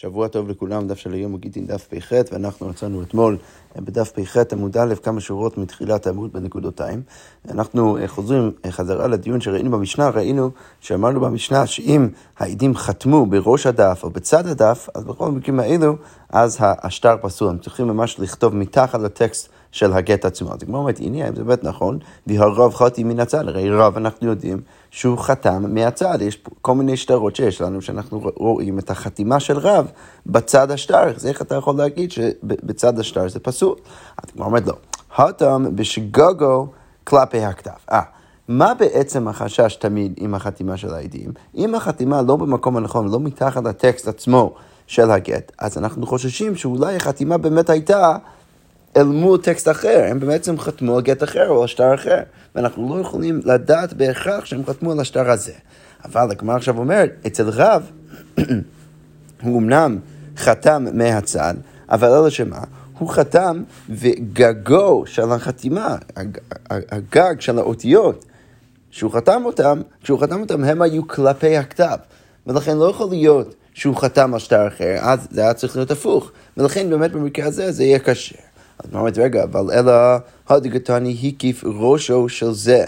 שבוע טוב לכולם, דף של היום הוא גיטין דף פ"ח, ואנחנו רצינו אתמול אה, בדף פ"ח עמוד א', כמה שורות מתחילת העמוד בנקודותיים. אנחנו אה, חוזרים אה, חזרה לדיון שראינו במשנה, ראינו שאמרנו במשנה שאם העדים חתמו בראש הדף או בצד הדף, אז בכל המקרים האלו, אז השטר פסול. הם צריכים ממש לכתוב מתחת לטקסט. של הגט עצמו. אז הגמרא אומרת, הנה, אם זה באמת נכון, והרב חותם מן הצד, הרי רב אנחנו יודעים שהוא חתם מהצד, יש כל מיני שטרות שיש לנו, שאנחנו רואים את החתימה של רב בצד השטר, אז איך אתה יכול להגיד שבצד השטר זה פסול? אז הגמרא אומרת, לא, חתם בשגגו כלפי הכתב. אה, מה בעצם החשש תמיד עם החתימה של העדים? אם החתימה לא במקום הנכון, לא מתחת לטקסט עצמו של הגט, אז אנחנו חוששים שאולי החתימה באמת הייתה אל מול טקסט אחר, הם בעצם חתמו על גט אחר או על שטר אחר, ואנחנו לא יכולים לדעת בהכרח שהם חתמו על השטר הזה. אבל הגמרא עכשיו אומרת, אצל רב, הוא אמנם חתם מהצד, אבל אלא שמה? הוא חתם וגגו של החתימה, הגג של האותיות, שהוא חתם אותם, כשהוא חתם אותם הם היו כלפי הכתב. ולכן לא יכול להיות שהוא חתם על שטר אחר, אז זה היה צריך להיות הפוך. ולכן באמת במקרה הזה זה יהיה קשה. אז מה אומרת, רגע, אבל אלא הדגתני הקיף ראשו של זה,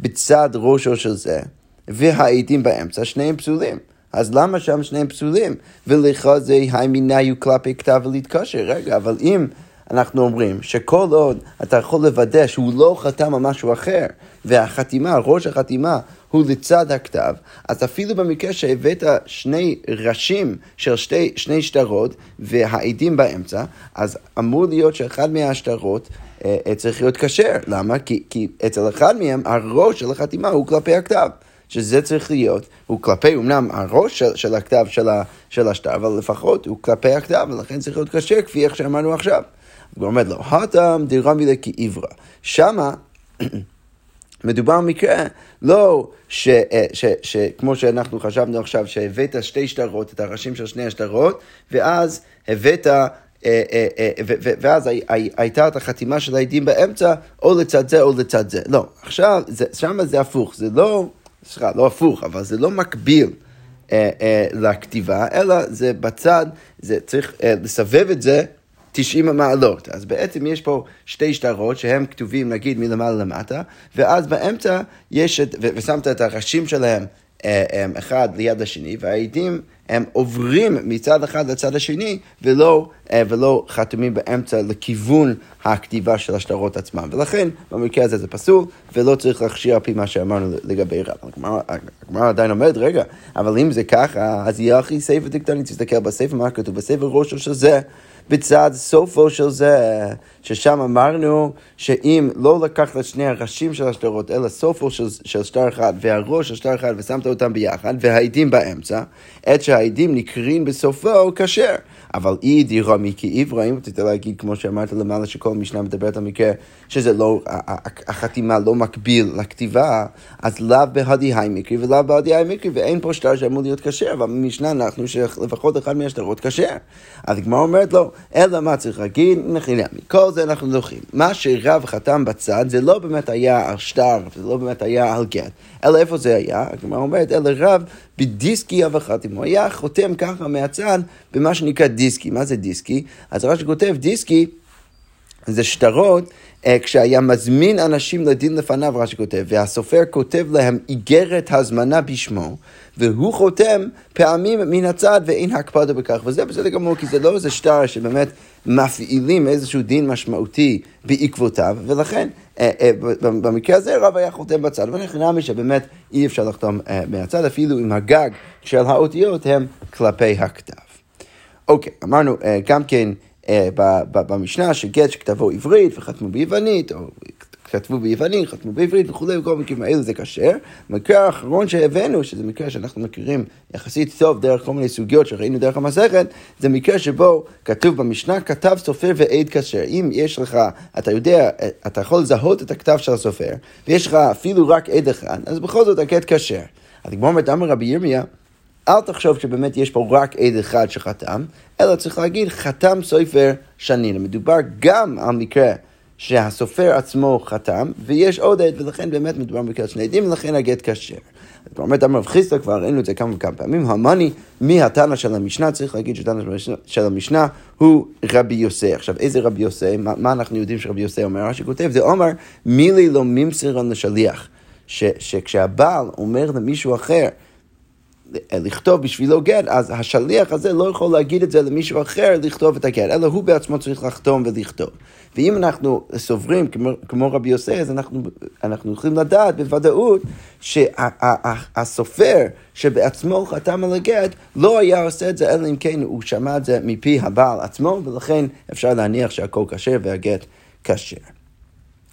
בצד ראשו של זה, והעדים באמצע, שניהם פסולים. אז למה שם שניהם פסולים? ולך זה הימיניו כלפי כתב ולהתקשר. רגע, אבל אם אנחנו אומרים שכל עוד אתה יכול לוודא שהוא לא חתם על משהו אחר, והחתימה, ראש החתימה, הוא לצד הכתב, אז אפילו במקרה שהבאת שני ראשים של שתי, שני שטרות והעדים באמצע, אז אמור להיות שאחד מהשטרות אה, אה, צריך להיות כשר. למה? כי, כי אצל אחד מהם הראש של החתימה הוא כלפי הכתב. שזה צריך להיות, הוא כלפי אמנם הראש של, של הכתב של, ה, של השטר, אבל לפחות הוא כלפי הכתב, ולכן צריך להיות כשר כפי איך שאמרנו עכשיו. הוא אומר לו, הטם דרמי לכעברה. שמה מדובר במקרה, לא ש, אה, שכמו שאנחנו חשבנו עכשיו, שהבאת שתי שטרות, את הראשים של שני השטרות, ואז הבאת... אה, אה, ואז הייתה את החתימה של העדים באמצע, או לצד זה או לצד זה. לא, עכשיו, שם זה הפוך, זה לא, סליחה, לא הפוך, אבל זה לא מקביל לכתיבה, אלא זה בצד, זה צריך לסבב את זה 90 מעלות. אז בעצם יש פה שתי שטרות שהם כתובים נגיד מלמעלה למטה, ואז באמצע יש את, ושמת את הראשים שלהם אה, אה, אחד ליד השני, והעדים הם עוברים מצד אחד לצד השני, ולא, אה, ולא חתומים באמצע לכיוון הכתיבה של השטרות עצמם. ולכן, במקרה הזה זה פסול, ולא צריך להכשיר על פי מה שאמרנו לגבי רב. הגמרא עדיין אומרת, רגע, אבל אם זה ככה, אז יהיה הכי ספר דקטני, תסתכל בספר, מה כתוב בספר ראשו של זה. בצד סופו של זה, ששם אמרנו שאם לא לקחת את שני הראשים של השטרות, אלא סופו של, של שטר אחד והראש של שטר אחד ושמת אותם ביחד, והעדים באמצע, עת שהעדים נקרין בסופו כשר. אבל אי דירה מיקי עברה, אם אתה להגיד, כמו שאמרת למעלה, שכל משנה מדברת על מקרה שזה לא, החתימה לא מקביל לכתיבה, אז לאו בהדי היי מקרי ולאו בהדי היי מקרי, ואין פה שטר שאמור להיות כשר, אבל במשנה אנחנו שלפחות אחד מהשטרות כשר. אז הגמרא אומרת לו, אלא מה צריך להגיד? נחילה, מכל זה אנחנו זוכרים. מה שרב חתם בצד זה לא באמת היה על שטר, זה לא באמת היה על גט, אלא איפה זה היה? הגמרא אומרת, אלא רב בדיסקי אבחתים. הוא היה חותם ככה מהצד במה שנקרא דיסקי. מה זה דיסקי? אז רש"י כותב דיסקי זה שטרות אה, כשהיה מזמין אנשים לדין לפניו, רש"י כותב, והסופר כותב להם איגרת הזמנה בשמו, והוא חותם פעמים מן הצד ואין הקפדה בכך, וזה בסדר גמור, כי זה לא איזה שטר שבאמת מפעילים איזשהו דין משמעותי בעקבותיו, ולכן אה, אה, במקרה הזה רב היה חותם בצד, ונכנע שבאמת אי אפשר לחתום מהצד, אפילו אם הגג של האותיות הם כלפי הכתב. אוקיי, אמרנו גם כן במשנה שגט שכתבו עברית וחתמו ביוונית, או כתבו ביוונית, חתמו בעברית וכולי, וכל המקרים האלה זה כשר. המקרה האחרון שהבאנו, שזה מקרה שאנחנו מכירים יחסית טוב דרך כל מיני סוגיות שראינו דרך המסכת, זה מקרה שבו כתוב במשנה, כתב סופר ועד כשר. אם יש לך, אתה יודע, אתה יכול לזהות את הכתב של הסופר, ויש לך אפילו רק עד אחד, אז בכל זאת הגט כשר. אז כמו אומרת, אמר רבי ירמיה, אל תחשוב שבאמת יש פה רק עד אחד שחתם, אלא צריך להגיד חתם סופר שנינה. מדובר גם על מקרה שהסופר עצמו חתם, ויש עוד עד, ולכן באמת מדובר במקרה שני עדים, ולכן הגט כשר. אומרת, אמר רב חיסדא, כבר ראינו את זה כמה וכמה פעמים, המאני מהתנא של המשנה, צריך להגיד שהתנא של המשנה הוא רבי יוסי. עכשיו, איזה רבי יוסי? מה, מה אנחנו יודעים שרבי יוסי אומר? רש"י כותב, זה אומר, מילי לא ממסרן לשליח. שכשהבעל אומר למישהו אחר, לכתוב בשבילו גט, אז השליח הזה לא יכול להגיד את זה למישהו אחר לכתוב את הגט, אלא הוא בעצמו צריך לחתום ולכתוב. ואם אנחנו סוברים כמו, כמו רבי יוסי, אז אנחנו, אנחנו יכולים לדעת בוודאות שהסופר שבעצמו חתם על הגט, לא היה עושה את זה, אלא אם כן הוא שמע את זה מפי הבעל עצמו, ולכן אפשר להניח שהכל כשר והגט כשר.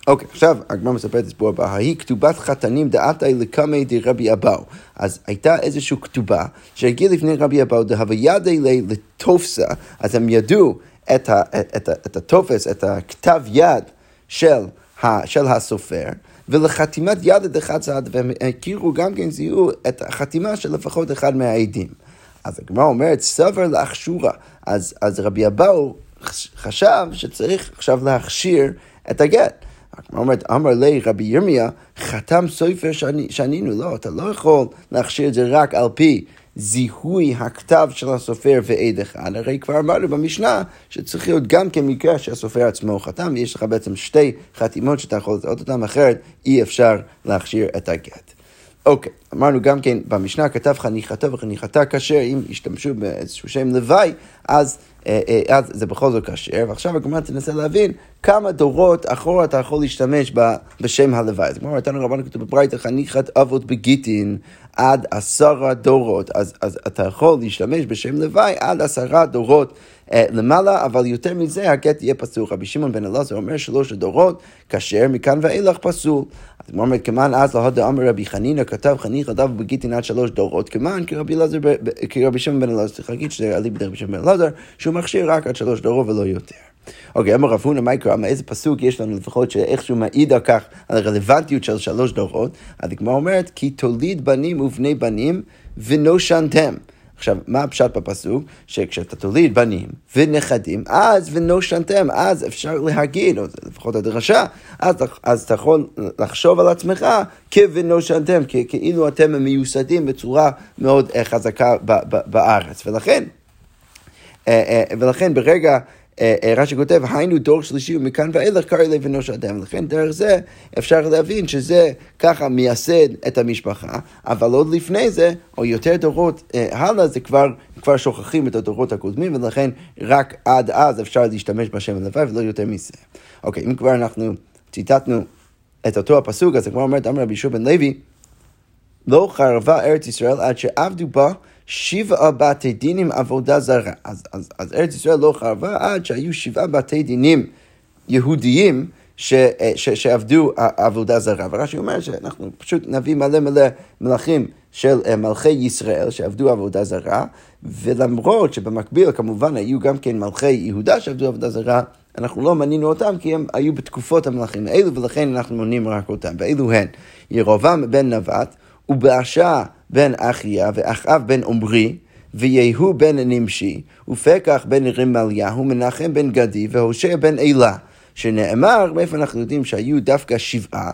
אוקיי, okay, עכשיו הגמרא מספרת את הסיפור הבא, ההיא כתובת חתנים דעתי לקמי דרבי אבאו. אז הייתה איזושהי כתובה שהגיעה לפני רבי אבאו, דהווידי לתופסה, אז הם ידעו את, ה, את, את הטופס, את הכתב יד של, ה, של הסופר. ולחתימת יד את אחד צעד, והם הכירו גם כן, זיהו את החתימה של לפחות אחד מהעדים. אז הגמרא אומרת, סבר לאחשורה. אז, אז רבי אבאו חשב שצריך עכשיו להכשיר את הגט. הגמרא אומרת, אמר לי רבי ירמיה, חתם סופר שנינו, לא, אתה לא יכול להכשיר את זה רק על פי זיהוי הכתב של הסופר ועד אחד, הרי כבר אמרנו במשנה שצריך להיות גם כן מקרה שהסופר עצמו חתם, ויש לך בעצם שתי חתימות שאתה יכול לטעות אותן, אחרת אי אפשר להכשיר את הגט. אוקיי, אמרנו גם כן, במשנה כתב חניכתו וחניכתה כשר, אם השתמשו באיזשהו שם לוואי, אז, אה, אה, אז זה בכל זאת כשר, ועכשיו הגמרא תנסה להבין כמה דורות אחורה אתה יכול להשתמש בשם הלוואי. אז כמו נתנו רבנו כתוב בברייתא חניכת אבות בגיטין עד עשרה דורות, אז, אז אתה יכול להשתמש בשם לוואי עד עשרה דורות למעלה, אבל יותר מזה הגט יהיה פסול. רבי שמעון בן אלעזר אומר שלוש הדורות, כשר מכאן ואילך פסול. אז הוא אומר, כמאן אז להודה אמר רבי חנינא כתב חניך עדיו בגיטין עד שלוש דורות, כמאן כרבי אלעזר, כרבי שמעון בן אלעזר, צריך להגיד שזה עלי בדרך רבי שמעון בן אלעזר, שהוא מכשיר רק עד שלוש דורות ולא יותר. אוקיי, אמר רב הונא, מה יקרה? מאיזה פסוק יש לנו לפחות שאיכשהו מעיד על כך, על הרלוונטיות של שלוש דורות? אז הגמרא אומרת, כי תוליד בנים ובני בנים ונושנתם. עכשיו, מה הפשט בפסוק? שכשאתה תוליד בנים ונכדים, אז ונושנתם, אז אפשר להגיד, או לפחות הדרשה, אז, אז אתה יכול לחשוב על עצמך כונושנתם, כאילו אתם מיוסדים בצורה מאוד אה, חזקה בארץ. ולכן, אה, אה, ולכן ברגע רש"י כותב, היינו דור שלישי ומכאן ואילך קרא לי בנו של אדם. לכן דרך זה אפשר להבין שזה ככה מייסד את המשפחה, אבל עוד לפני זה, או יותר דורות אה, הלאה, זה כבר, כבר שוכחים את הדורות הקודמים, ולכן רק עד אז אפשר להשתמש בשם הלוואי ולא יותר מזה. אוקיי, אם כבר אנחנו ציטטנו את אותו הפסוק, אז כבר אומרת, אמר רבי ישוע בן לוי, לא חרבה ארץ ישראל עד שעבדו בה שבעה בתי דינים עבודה זרה. אז, אז, אז ארץ ישראל לא חרבה עד שהיו שבעה בתי דינים יהודיים ש, ש, שעבדו עבודה זרה. ורש"י אומר שאנחנו פשוט נביא מלא מלא מלכים של אה, מלכי ישראל שעבדו עבודה זרה, ולמרות שבמקביל כמובן היו גם כן מלכי יהודה שעבדו עבודה זרה, אנחנו לא מנינו אותם כי הם היו בתקופות המלכים האלו, ולכן אנחנו מונים רק אותם. ואלו הן ירובעם בן נבט, ובאשה בן אחיה, ואחאב בן עמרי, ויהוא בן נמשי, ופקח בן רמליהו, מנחם בן גדי, והושע בן אלה. שנאמר, מאיפה אנחנו יודעים שהיו דווקא שבעה,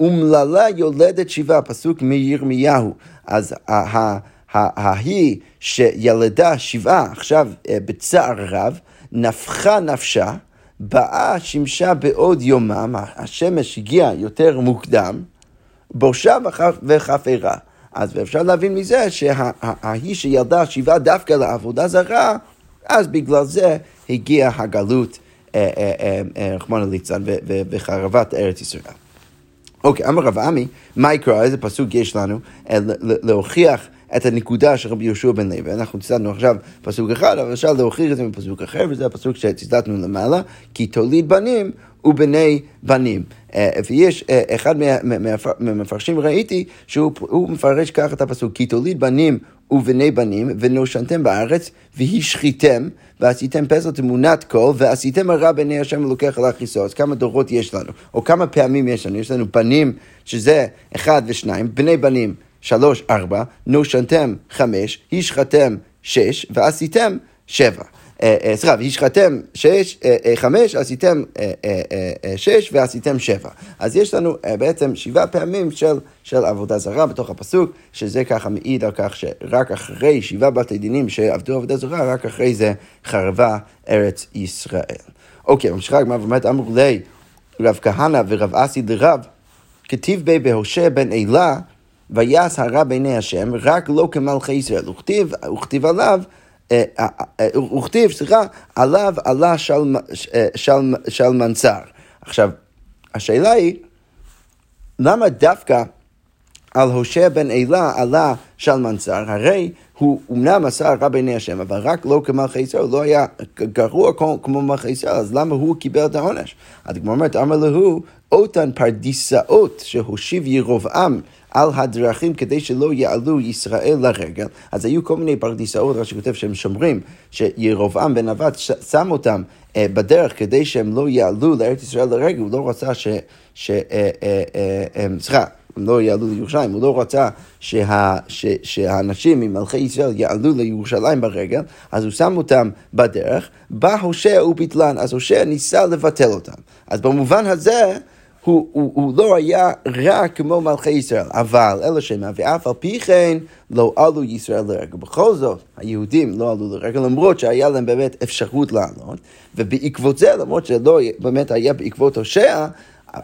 אומללה יולדת שבעה, פסוק מירמיהו. אז ההיא שילדה שבעה, עכשיו אה, בצער רב, נפחה נפשה, באה שימשה בעוד יומם, השמש הגיעה יותר מוקדם, בושה וחפרה. אז אפשר להבין מזה שההיא שילדה שבעה דווקא לעבודה זרה, אז בגלל זה הגיעה הגלות, אה, אה, אה, רחמנא ליצלן, וחרבת ארץ ישראל. אוקיי, אמר רב עמי, מה יקרא, איזה פסוק יש לנו להוכיח את הנקודה של רבי יהושע בן לוי. אנחנו ציטטנו עכשיו פסוק אחד, אבל אפשר להוכיח את זה בפסוק אחר, וזה הפסוק שציטטנו למעלה, כי תוליד בנים ובני בנים. אה, ויש אה, אחד מהמפרשים ראיתי שהוא מפרש ככה את הפסוק, כי תוליד בנים ובני בנים, ונושנתם בארץ, והשחיתם, ועשיתם פסל תמונת קול, ועשיתם הרע בעיני השם אלוקיך להכיסו. אז כמה דורות יש לנו, או כמה פעמים יש לנו? יש לנו בנים, שזה אחד ושניים, בני בנים, שלוש, ארבע, נושנתם חמש, השחתם שש, ועשיתם שבע. סליחה, והשחתם שש, חמש, עשיתם שש ועשיתם שבע. אז יש לנו בעצם שבעה פעמים של, של עבודה זרה בתוך הפסוק, שזה ככה מעיד על כך שרק אחרי שבעה בתי דינים שעבדו עבודה זרה, רק אחרי זה חרבה ארץ ישראל. אוקיי, ממשיכה הגמרא ואומרת, אמרו לי רב כהנא ורב אסי דרב, כתיב בי בהושע בן אלה, ויעש הרע בעיני השם, רק לא כמלכי ישראל. וכתיב, וכתיב עליו, וכתיב, סליחה, עליו עלה של מנצר. עכשיו, השאלה היא, למה דווקא על הושע בן אלה עלה של מנצר? הרי הוא אמנם עשה רע בעיני השם, אבל רק לא כמלכי ישראל, הוא לא היה גרוע כמו מלכי ישראל, אז למה הוא קיבל את העונש? אז כמו אומרת, אמר להו, אותן פרדיסאות שהושיב ירבעם על הדרכים כדי שלא יעלו ישראל לרגל. אז היו כל מיני פרדיסאות, רש"י כותב שהם שומרים, שירבעם בן נבט שם אותם אה, בדרך כדי שהם לא יעלו לארץ ישראל לרגל, הוא לא רצה ש... ש אה, אה, סליחה. הם לא יעלו לירושלים, הוא לא רצה שה, ש, שהאנשים ממלכי ישראל יעלו לירושלים ברגל, אז הוא שם אותם בדרך, בא הושע וביטלן, אז הושע ניסה לבטל אותם. אז במובן הזה, הוא, הוא, הוא לא היה רע כמו מלכי ישראל, אבל אלא שמה, ואף על פי כן לא עלו ישראל לרגל. בכל זאת, היהודים לא עלו לרגל, למרות שהיה להם באמת אפשרות לעלות, ובעקבות זה, למרות שלא באמת היה בעקבות הושע,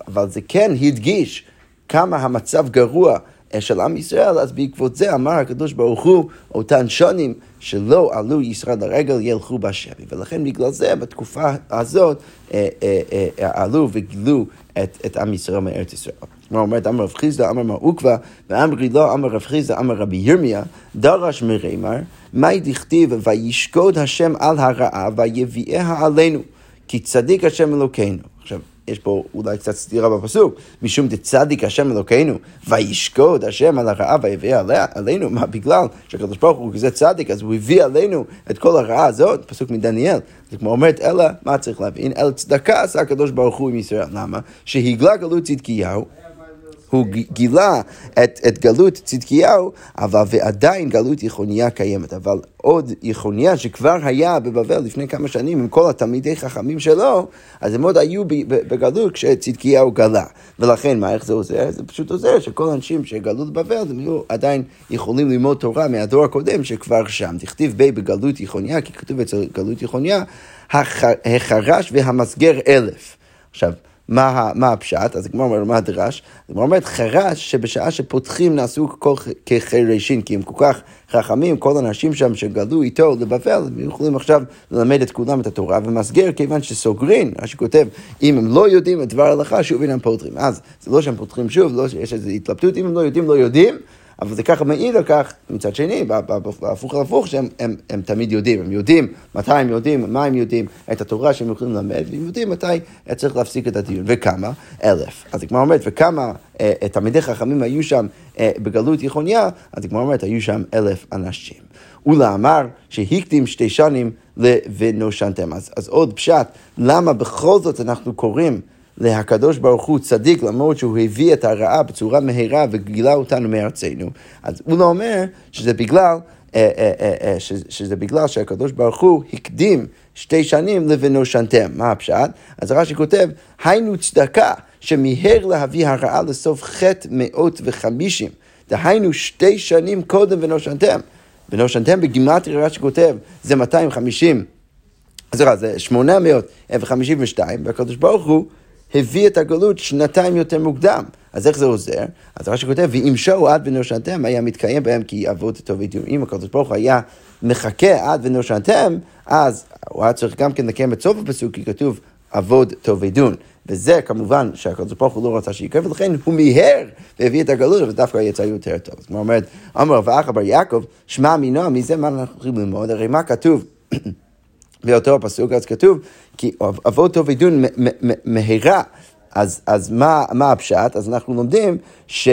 אבל זה כן הדגיש כמה המצב גרוע אה, של עם ישראל, אז בעקבות זה אמר הקדוש ברוך הוא, אותן שנים שלא עלו ישראל לרגל ילכו בשבי. ולכן בגלל זה בתקופה הזאת אה, אה, עלו וגילו את, את עם ישראל מארץ ישראל. כלומר אומרת, אמר רב חיסדא, אמר מר עוקבא, ואמרי לא, אמר רב חיסדא, אמר רבי ירמיה, דרש מרימר, מאי דכתיב וישקוד השם על הרעה ויביאיה עלינו, כי צדיק השם אלוקינו. עכשיו, יש פה אולי קצת סתירה בפסוק, משום דצדיק השם אלוקינו, וישקוד השם על הרעה ויביא עלינו, מה בגלל שהקדוש ברוך הוא כזה צדיק, אז הוא הביא עלינו את כל הרעה הזאת, פסוק מדניאל. זה כמו אומרת, אלא, מה צריך להבין? אלא צדקה עשה הקדוש ברוך הוא עם ישראל. למה? שהגלה גלות צדקיהו. הוא גילה את, את גלות צדקיהו, אבל ועדיין גלות יחוניה קיימת. אבל עוד יחוניה שכבר היה בבבל לפני כמה שנים עם כל התלמידי חכמים שלו, אז הם עוד היו בגלות כשצדקיהו גלה. ולכן, מה, איך זה עוזר? זה פשוט עוזר שכל האנשים שגלו בבבל, הם היו עדיין יכולים ללמוד תורה מהדור הקודם שכבר שם. תכתיב בי בגלות יחוניה, כי כתוב אצל גלות יחוניה, החרש והמסגר אלף. עכשיו, מה, מה הפשט? אז הגמרא אומר, מה הדרש? הגמרא אומרת, חרש שבשעה שפותחים נעשו כל כחירשים, כי הם כל כך חכמים, כל האנשים שם שגדלו איתו לבבל, הם יכולים עכשיו ללמד את כולם את התורה, ומסגר כיוון שסוגרין, מה שכותב, אם הם לא יודעים את דבר ההלכה, שוב אינם פותרים. אז זה לא שהם פותחים שוב, לא שיש איזו התלבטות, אם הם לא יודעים, לא יודעים. אבל זה ככה מעיד על כך, מצד שני, בהפוך על הפוך, שהם הם, הם תמיד יודעים, הם יודעים מתי הם יודעים, מה הם יודעים, את התורה שהם יכולים ללמד, והם יודעים מתי צריך להפסיק את הדיון, וכמה? אלף. אז הגמרא אומרת, וכמה אה, תלמידי חכמים היו שם אה, בגלות יחוניה, אז הגמרא אומרת, היו שם אלף אנשים. ולאמר שהקדים שתי שנים ונושנתם. אז, אז עוד פשט, למה בכל זאת אנחנו קוראים להקדוש ברוך הוא צדיק, למרות שהוא הביא את הרעה בצורה מהירה וגילה אותנו מארצנו. אז הוא לא אומר שזה בגלל, אה, אה, אה, שזה בגלל שהקדוש ברוך הוא הקדים שתי שנים לבנושנתם. מה הפשט? אז רש"י כותב, היינו צדקה שמיהר להביא הרעה לסוף חטא מאות וחמישים. דהיינו שתי שנים קודם ונושנתם. ונושנתם בגימטרי רש"י כותב, זה 250. סליחה, זה 852, והקדוש ברוך הוא הביא את הגלות שנתיים יותר מוקדם. אז איך זה עוזר? אז רש"י כותב, ואם שואו עד ונושנתם היה מתקיים בהם כי אבות טוב ודיום. אם הקדוש ברוך הוא היה מחכה עד ונושנתם, אז הוא היה צריך גם כן לקיים את סוף הפסוק, כי כתוב אבוד טוב ודון. וזה כמובן שהקדוש ברוך הוא לא רצה שיקרה, ולכן הוא מיהר והביא את הגלות, ודווקא יצא יותר טוב. זאת אומרת, אמר ואחא בר יעקב, שמע מינו, מזה מה אנחנו יכולים ללמוד? הרי מה כתוב? באותו הפסוק, אז כתוב, כי אבות טוב עדון מהרה, אז, אז מה, מה הפשט? אז אנחנו לומדים ש...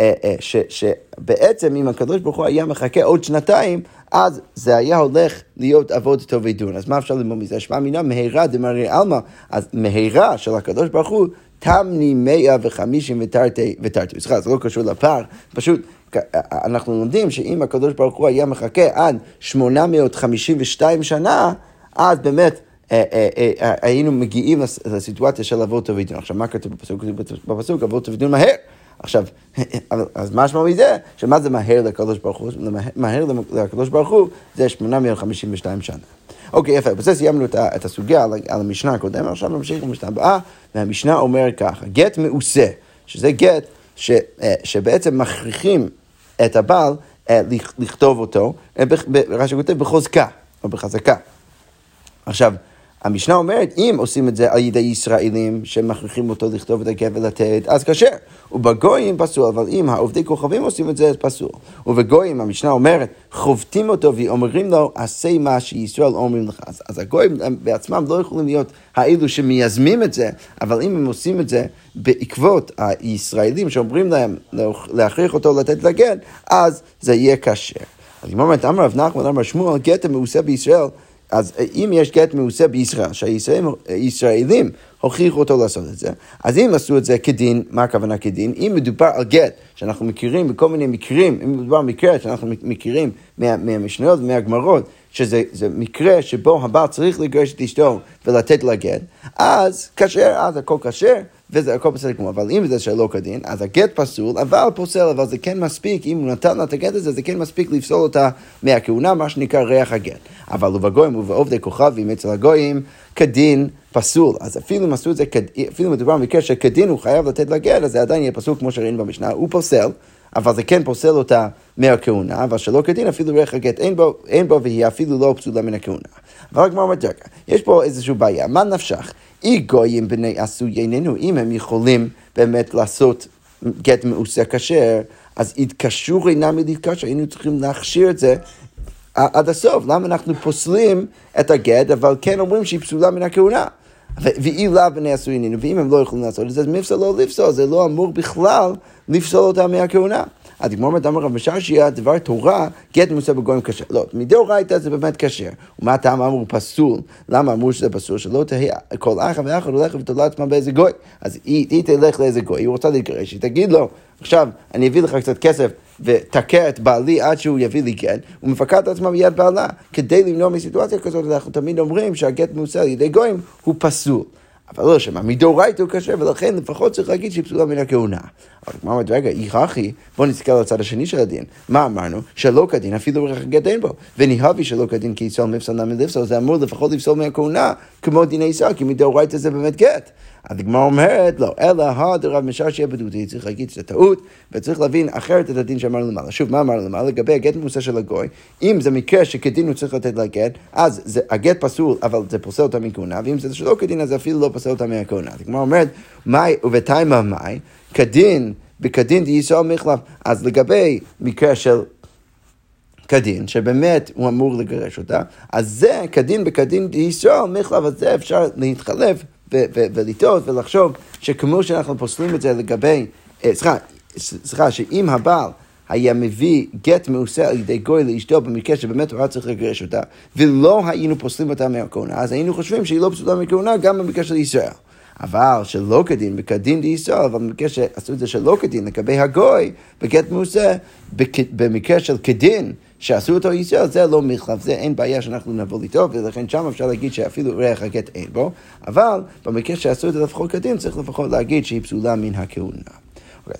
אה, אה, ש, שבעצם אם הקדוש ברוך הוא היה מחכה עוד שנתיים, אז זה היה הולך להיות אבות טוב עדון. אז מה אפשר ללמוד מזה? שמע מינה מהרה דמרי עלמא, אז מהרה של הקדוש ברוך הוא תמני מאה וחמישים ותרתי, ותרתי. סליחה, זה לא קשור לפער, פשוט אנחנו לומדים שאם הקדוש ברוך הוא היה מחכה עד 852 שנה, אז באמת אה, אה, אה, היינו מגיעים לסיטואציה של אבות ודין. עכשיו, מה כתוב בפסוק? בפסוק אבות ודין מהר. עכשיו, אז מה משמע מזה? שמה זה מהר לקדוש ברוך הוא? מהר לקדוש ברוך הוא זה 852 שנה. אוקיי, יפה, בזה סיימנו את הסוגיה על המשנה הקודמת, עכשיו נמשיך למשנה הבאה, והמשנה אומרת ככה, גט מעושה, שזה גט ש, שבעצם מכריחים את הבעל לכתוב אותו, רש"י כותב בחוזקה, או בחזקה. עכשיו, המשנה אומרת, אם עושים את זה על ידי ישראלים שמכריחים אותו לכתוב את הגט ולתת, אז כשר. ובגויים פסול, אבל אם העובדי כוכבים עושים את זה, אז פסול. ובגויים, המשנה אומרת, חובטים אותו ואומרים לו, עשה מה שישראל אומרים לך. אז, אז הגויים בעצמם לא יכולים להיות האלו שמייזמים את זה, אבל אם הם עושים את זה בעקבות הישראלים שאומרים להם להכריח אותו לתת לגט, אז זה יהיה כשר. אז היא אומרת, אמר רב נחמן, אמר שמואל, גט המעושה בישראל אז אם יש גט מעושה בישראל, שהישראלים הוכיחו אותו לעשות את זה, אז אם עשו את זה כדין, מה הכוונה כדין? אם מדובר על גט שאנחנו מכירים בכל מיני מקרים, אם מדובר על מקרה שאנחנו מכירים מה, מהמשניות ומהגמרות, שזה מקרה שבו הבעל צריך לגרש את אשתו ולתת לה גט, אז כשר, אז הכל כשר, וזה הכל בסדר גמור. אבל אם זה שלא כדין, אז הגט פסול, אבל פוסל, אבל זה כן מספיק, אם הוא נתן לה את הגט הזה, זה כן מספיק לפסול אותה מהכהונה, מה שנקרא ריח הגט. אבל ובגויים ובעובדי כוכבים אצל הגויים, כדין פסול. אז אפילו אם עשו את זה, אפילו מדובר במקרה שכדין הוא חייב לתת לה גט, אז זה עדיין יהיה פסול כמו שראינו במשנה, הוא פוסל. אבל זה כן פוסל אותה מהכהונה, אבל שלא כדין אפילו ריח הגט אין בו, אין בו והיא אפילו לא פסולה מן הכהונה. אבל הגמרא אומרת, רגע, יש פה איזושהי בעיה, מה נפשך? אי גויים בני עשוי איננו, אם הם יכולים באמת לעשות גט מעושה כשר, אז התקשרו אינם מלהתקשר, היינו צריכים להכשיר את זה עד הסוף. למה אנחנו פוסלים את הגט, אבל כן אומרים שהיא פסולה מן הכהונה? ואי לאו בני עשוי ואם הם לא יכולים לעשות את זה, אז מפסל לא לפסול, זה לא אמור בכלל לפסול אותם מהכהונה. אז הגמור אומרת, אמר רב משעשיה, דבר תורה, גט מוסר בגויים כשר. לא, מדאורייתא זה באמת כשר. ומה הטעם אמרו פסול? למה אמרו שזה פסול? שלא תהיה כל אחת ואחת הולכת ותולה עצמה באיזה גוי. אז היא, היא תלך לאיזה גוי, היא רוצה להתגרש, היא תגיד לו, עכשיו, אני אביא לך קצת כסף ותכה את בעלי עד שהוא יביא לי גט, ומפקד עצמה מיד בעלה. כדי למנוע מסיטואציה כזאת, אנחנו תמיד אומרים שהגט מוסר על ידי גויים הוא פסול. אבל לא שמע, מדאורייתא הוא כשר, ולכן לפחות צריך להגיד שהיא פסולה מן הכהונה. אבל כמו אמרת, רגע, אי הכי, בוא נסתכל על הצד השני של הדין. מה אמרנו? שלא כדין, אפילו הגט אין בו. וניהבי שלא כדין כי יפסול מפסל נמי לפסול, זה אמור לפחות לפסול מהכהונה, כמו דיני ישראל, כי מדאורייתא זה באמת גט. אז הגמרא אומרת, לא, אלא הדרב משעשע בדותי, צריך להגיד שזה טעות, וצריך להבין אחרת את הדין שאמרנו למעלה. שוב, מה אמרנו למעלה? לגבי הגט ממוסה של הגוי, אם זה מקרה שכדין הוא צריך לתת לגט, אז זה, הגט פסול, אבל זה פוסל אותה מכהונה, ואם זה שלא כדין, אז זה אפילו לא פוסל אותה מהכהונה. אז הגמרא אומרת, מאי ובתימה מאי, כדין, בכדין דישראל מחלף. אז לגבי מקרה של כדין, שבאמת הוא אמור לגרש אותה, אז זה כדין בכדין דישראל מחלף, אז זה אפשר להתחלף ולטעות ולחשוב שכמו שאנחנו פוסלים את זה לגבי, אה, סליחה, סליחה, שאם הבעל היה מביא גט מעושה על ידי גוי לאשתו במקרה שבאמת הוא היה צריך לגרש אותה, ולא היינו פוסלים אותה מהכהונה, אז היינו חושבים שהיא לא פסולה מכהונה גם במקרה של ישראל. אבל שלא כדין, וכדין דישראל, אבל במקרה שעשו את זה שלא כדין, לגבי הגוי, בגט מעושה, במקרה של כדין, שעשו אותו ישראל, זה לא מחלף, זה אין בעיה שאנחנו נבוא איתו, ולכן שם אפשר להגיד שאפילו ריח הגט אין בו, אבל במקרה שעשו את זה לפחות כדין, צריך לפחות להגיד שהיא פסולה מן הכהונה.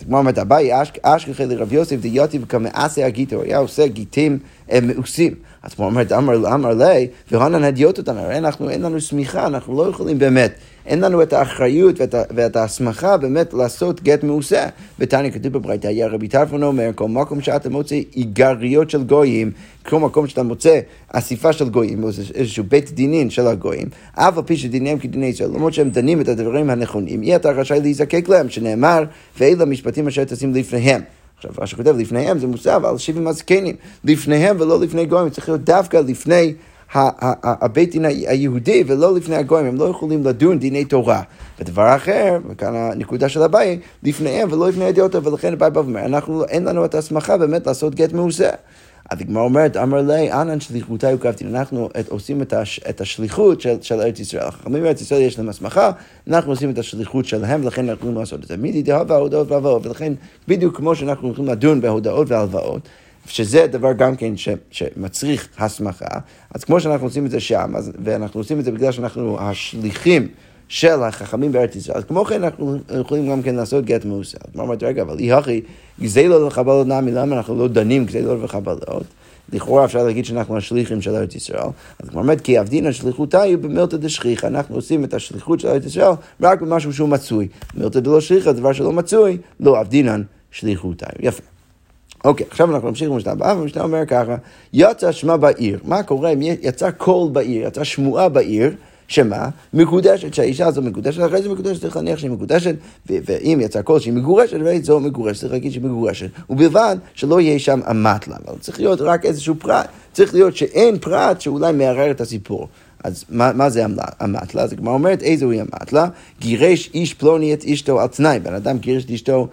כמו אומרת, אביי אשכחי לרב יוסף דיוטי וכמעשה הגיטו, היה עושה גיטים מאוסים. אז כמו אומרת, אמר אמר לי, והונן הדיוט אותנו, אנחנו, אין לנו שמיכה, אנחנו לא יכולים באמת, אין לנו את האחריות ואת, ההסמכה באמת לעשות גט מעושה. ותניא כתוב בברייתא, היה רבי טרפון אומר, כל מקום שאתה מוצא איגריות של גויים, כל מקום שאתה מוצא אסיפה של גויים, או איזשהו בית דינין של הגויים, אף על פי שדיניהם כדיני ישראל, למרות שהם דנים את הדברים הנכונים, אי אתה רשאי להיזקק להם, שנאמר, ואלה המשפטים אשר תשים לפניהם. עכשיו, מה שכותב לפניהם זה מוסב על שבעים הזקנים. לפניהם ולא לפני גויים, צריך להיות דווקא לפני הבית דין היהודי ולא לפני הגויים, הם לא יכולים לדון דיני תורה. ודבר אחר, וכאן הנקודה של אביי, לפניהם ולא לפני הידיעות, ולכן אביי בא ואומר, אין לנו את ההסמכה באמת לעשות גט מעושה. אז הגמרא אומרת, אמר לי, אנן שליחותי וקבתין. אנחנו עושים את, הש, את השליחות של, של ארץ ישראל. החכמים בארץ ישראל יש להם הסמכה, אנחנו עושים את השליחות שלהם, ולכן אנחנו יכולים לעשות את זה. מידי דהבה, הודעות והלוואות, ולכן בדיוק כמו שאנחנו יכולים לדון בהודעות והלוואות, שזה דבר גם כן ש, שמצריך הסמכה, אז כמו שאנחנו עושים את זה שם, אז, ואנחנו עושים את זה בגלל שאנחנו השליחים של החכמים בארץ ישראל, אז כמו כן אנחנו יכולים גם כן לעשות גט מעושה. אז מה אומרת, רגע, אבל אי הכי, גזלו לחבלות נמי, למה אנחנו לא דנים גזלו וחבלות? לכאורה אפשר להגיד שאנחנו השליחים של ארץ ישראל, אז כמו אומרת, כי עבדין השליחותה היא במילתא דשכיחא, אנחנו עושים את השליחות של ארץ ישראל רק במשהו שהוא מצוי. מילתא דלא שליחא, דבר שלא מצוי, לא עבדינן שליחותה. יפה. אוקיי, עכשיו אנחנו נמשיך במשנה הבאה, והמשנה אומר ככה, יצא שמע בעיר. מה קורה אם יצא קול בעיר, יצא שמועה בעיר, שמה? מקודשת, שהאישה הזו מקודשת, אחרי זה מקודשת, צריך להניח שהיא מקודשת, ואם יצא קול שהיא מגורשת, ואיזה זו מגורשת, צריך להגיד שהיא מגורשת, ובלבד שלא יהיה שם אמתלה, אבל צריך להיות רק איזשהו פרט, צריך להיות שאין פרט שאולי מערער את הסיפור. אז מה, מה זה אמתלה? אז הגמרא אומרת, איזו היא אמתלה? גירש איש פלוני את אשתו על תנאי, בן אדם גירש את אשתו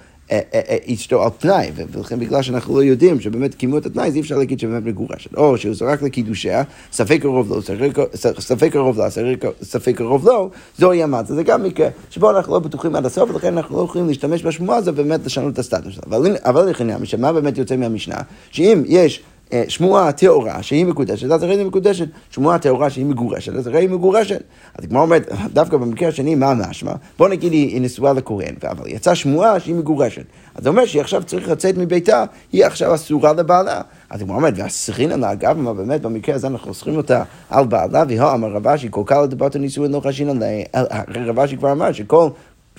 אשתו על תנאי, ולכן בגלל שאנחנו לא יודעים שבאמת קיימו את התנאי, אז אי אפשר להגיד שבאמת מגורשת. או שהוא זרק לקידושיה, ספק קרוב לא, ספק קרוב לא, ספק קרוב לא, זוהי המת. זה גם מקרה שבו אנחנו לא בטוחים עד הסוף, ולכן אנחנו לא יכולים להשתמש בשמועה הזו ובאמת לשנות את הסטטוס שלה. אבל לכן, מה באמת יוצא מהמשנה? שאם יש אה, שמועה טהורה שהיא מקודשת, אז הרי היא מקודשת. שמועה טהורה שהיא מגורשת, אז הרי היא מגורשת. אז הגמרא אומרת, דווקא במקרה השני, מה משמע? בוא נגיד היא נשואה לכהן, אבל יצאה שמועה שהיא מגורשת. אז זה אומר שהיא עכשיו צריכה לצאת מביתה, היא עכשיו אסורה לבעלה. אז הגמרא אומרת, והסכין לה, אגב, מה באמת במקרה הזה אנחנו אוסרים אותה על בעלה, והיא אמר רבשי, כל קל לדבר הנישואין לא חשין עליה, רבשי כבר אמר שכל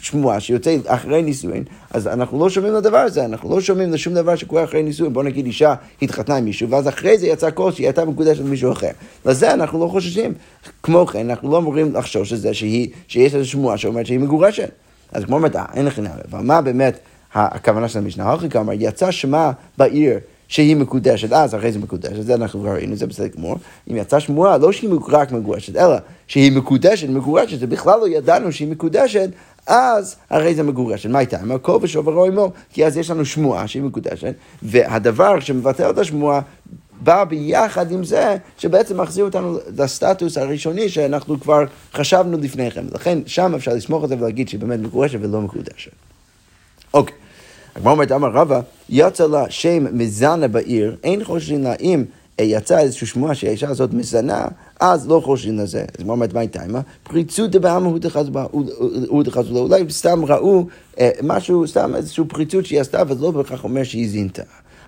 שמועה שיוצא אחרי נישואין, אז אנחנו לא שומעים לדבר הזה, אנחנו לא שומעים לשום דבר שקורה אחרי נישואין. בוא נגיד אישה התחתנה עם מישהו, ואז אחרי זה יצא קול שהיא הייתה מקודשת למישהו אחר. לזה אנחנו לא חוששים. כמו כן, אנחנו לא אמורים לחשוש לזה שהיא, שיש איזו שמועה שאומרת שהיא מגורשת. אז כמו אומרת, אין נראה. אבל מה באמת הכוונה של המשנה? האחרי כמה, יצא שמה בעיר שהיא מקודשת, אז אחרי זה מקודשת, זה אנחנו כבר ראינו, זה בסדר גמור. אם יצאה שמועה, לא שהיא רק מגורשת, אלא שהיא מקודשת, מגורשת, ובכלל לא ידענו שהיא מקודשת, אז הרי זה מגורשת. מה הייתה? אמר כל ושוברו עמו, כי אז יש לנו שמועה שהיא מקודשת, והדבר שמבטל את השמועה בא ביחד עם זה, שבעצם מחזיר אותנו לסטטוס הראשוני שאנחנו כבר חשבנו לפני כן. לכן שם אפשר לסמוך על זה ולהגיד שהיא באמת מקודשת ולא מקודשת. אוקיי. הגמרא אומרת, אמר רבא, יצא לה שם מזנה בעיר, אין חושבים לה אם יצא איזושהי שמועה שהאישה הזאת מזנה, אז לא חושבים לזה. אז מה אומרת, מה הייתה אימה? פריצות דבעם הוא דחזו לו. אולי סתם ראו אה, משהו, סתם איזושהי פריצות שהיא עשתה, אבל לא בהכרח אומר שהיא זינתה.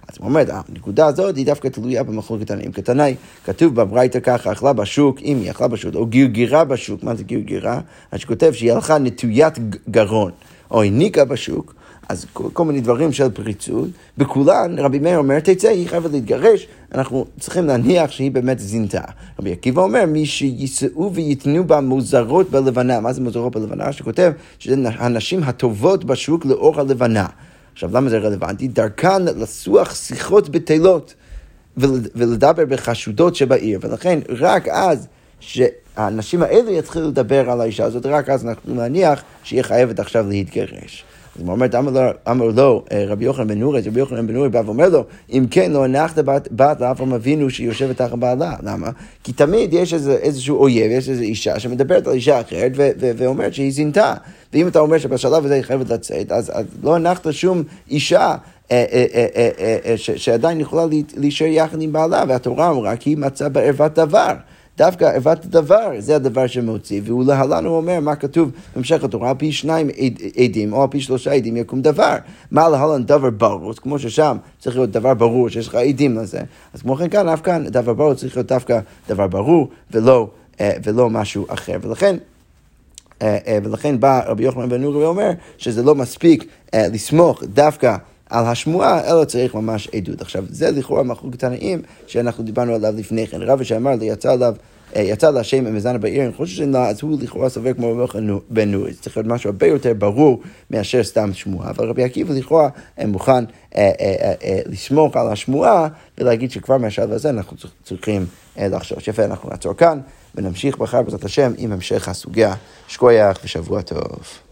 אז הוא אומר, הנקודה הזאת היא דווקא תלויה במחלוקת תנאים. כתנאי, כתוב בברייתא ככה, אכלה בשוק, אם היא אכלה בשוק, או גרגירה בשוק, מה זה גרגירה? אז שכותב שהיא הלכה נטוית גרון, או הניקה בשוק, אז כל, כל מיני דברים של פריצות, בכולן רבי מאיר אומר, תצא, היא חייבת להתגרש, אנחנו צריכים להניח שהיא באמת זינתה. רבי עקיבא אומר, מי שיישאו וייתנו בה מוזרות בלבנה, מה זה מוזרות בלבנה? שכותב שזה הנשים הטובות בשוק לאור הלבנה. עכשיו, למה זה רלוונטי? דרכן לסוח שיחות בטלות ולדבר בחשודות שבעיר, ולכן רק אז שהאנשים האלה יתחילו לדבר על האישה הזאת, רק אז אנחנו נניח שהיא חייבת עכשיו להתגרש. אז הוא אומר, אמר לו אה, רבי יוחנן בן נורי, רבי יוחנן בן נורי בא ואומר לו, אם כן לא הנחת בת לאברהם אבינו שהיא יושבת תחת בעלה. למה? כי תמיד יש איזשהו אויב, יש איזו אישה שמדברת על אישה אחרת ואומרת שהיא זינתה. ואם אתה אומר שבשלב הזה היא חייבת לצאת, אז, לא הנחת שום אישה אה, אה, שעדיין יכולה להישאר יחד עם בעלה, והתורה אמרה כי היא מצאה בערוות דבר. דווקא ערוות הדבר, זה הדבר שמוציא, ולהלן הוא אומר מה כתוב במשך התורה, על פי שניים עדים או על פי שלושה עדים יקום דבר. מה להלן דבר ברור, כמו ששם צריך להיות דבר ברור, שיש לך עדים לזה, אז כמו כן כאן, אף כאן דבר ברור צריך להיות דווקא דבר ברור ולא, אה, ולא משהו אחר. ולכן אה, אה, ולכן בא רבי יוחנן בן נורי ואומר שזה לא מספיק לסמוך דווקא על השמועה, אלא צריך ממש עדות. עכשיו, זה לכאורה מחלוקת תנאים שאנחנו דיברנו עליו לפני כן. רבי שאמר לי, יצא עליו... אה, יצא להשם המזנה בעיר, חושב שזה אז הוא לכאורה סובר כמו רבי יוחנן בן נורי. זה צריך להיות משהו הרבה יותר ברור מאשר סתם שמועה. אבל רבי עקיבא לכאורה מוכן אה, אה, לסמוך על השמועה ולהגיד שכבר מהשלב הזה אנחנו צריכים לחשוש. יפה, אנחנו נעצור כאן ונמשיך מחר בעזרת השם עם המשך הסוגיה. שקוייך ושבוע טוב.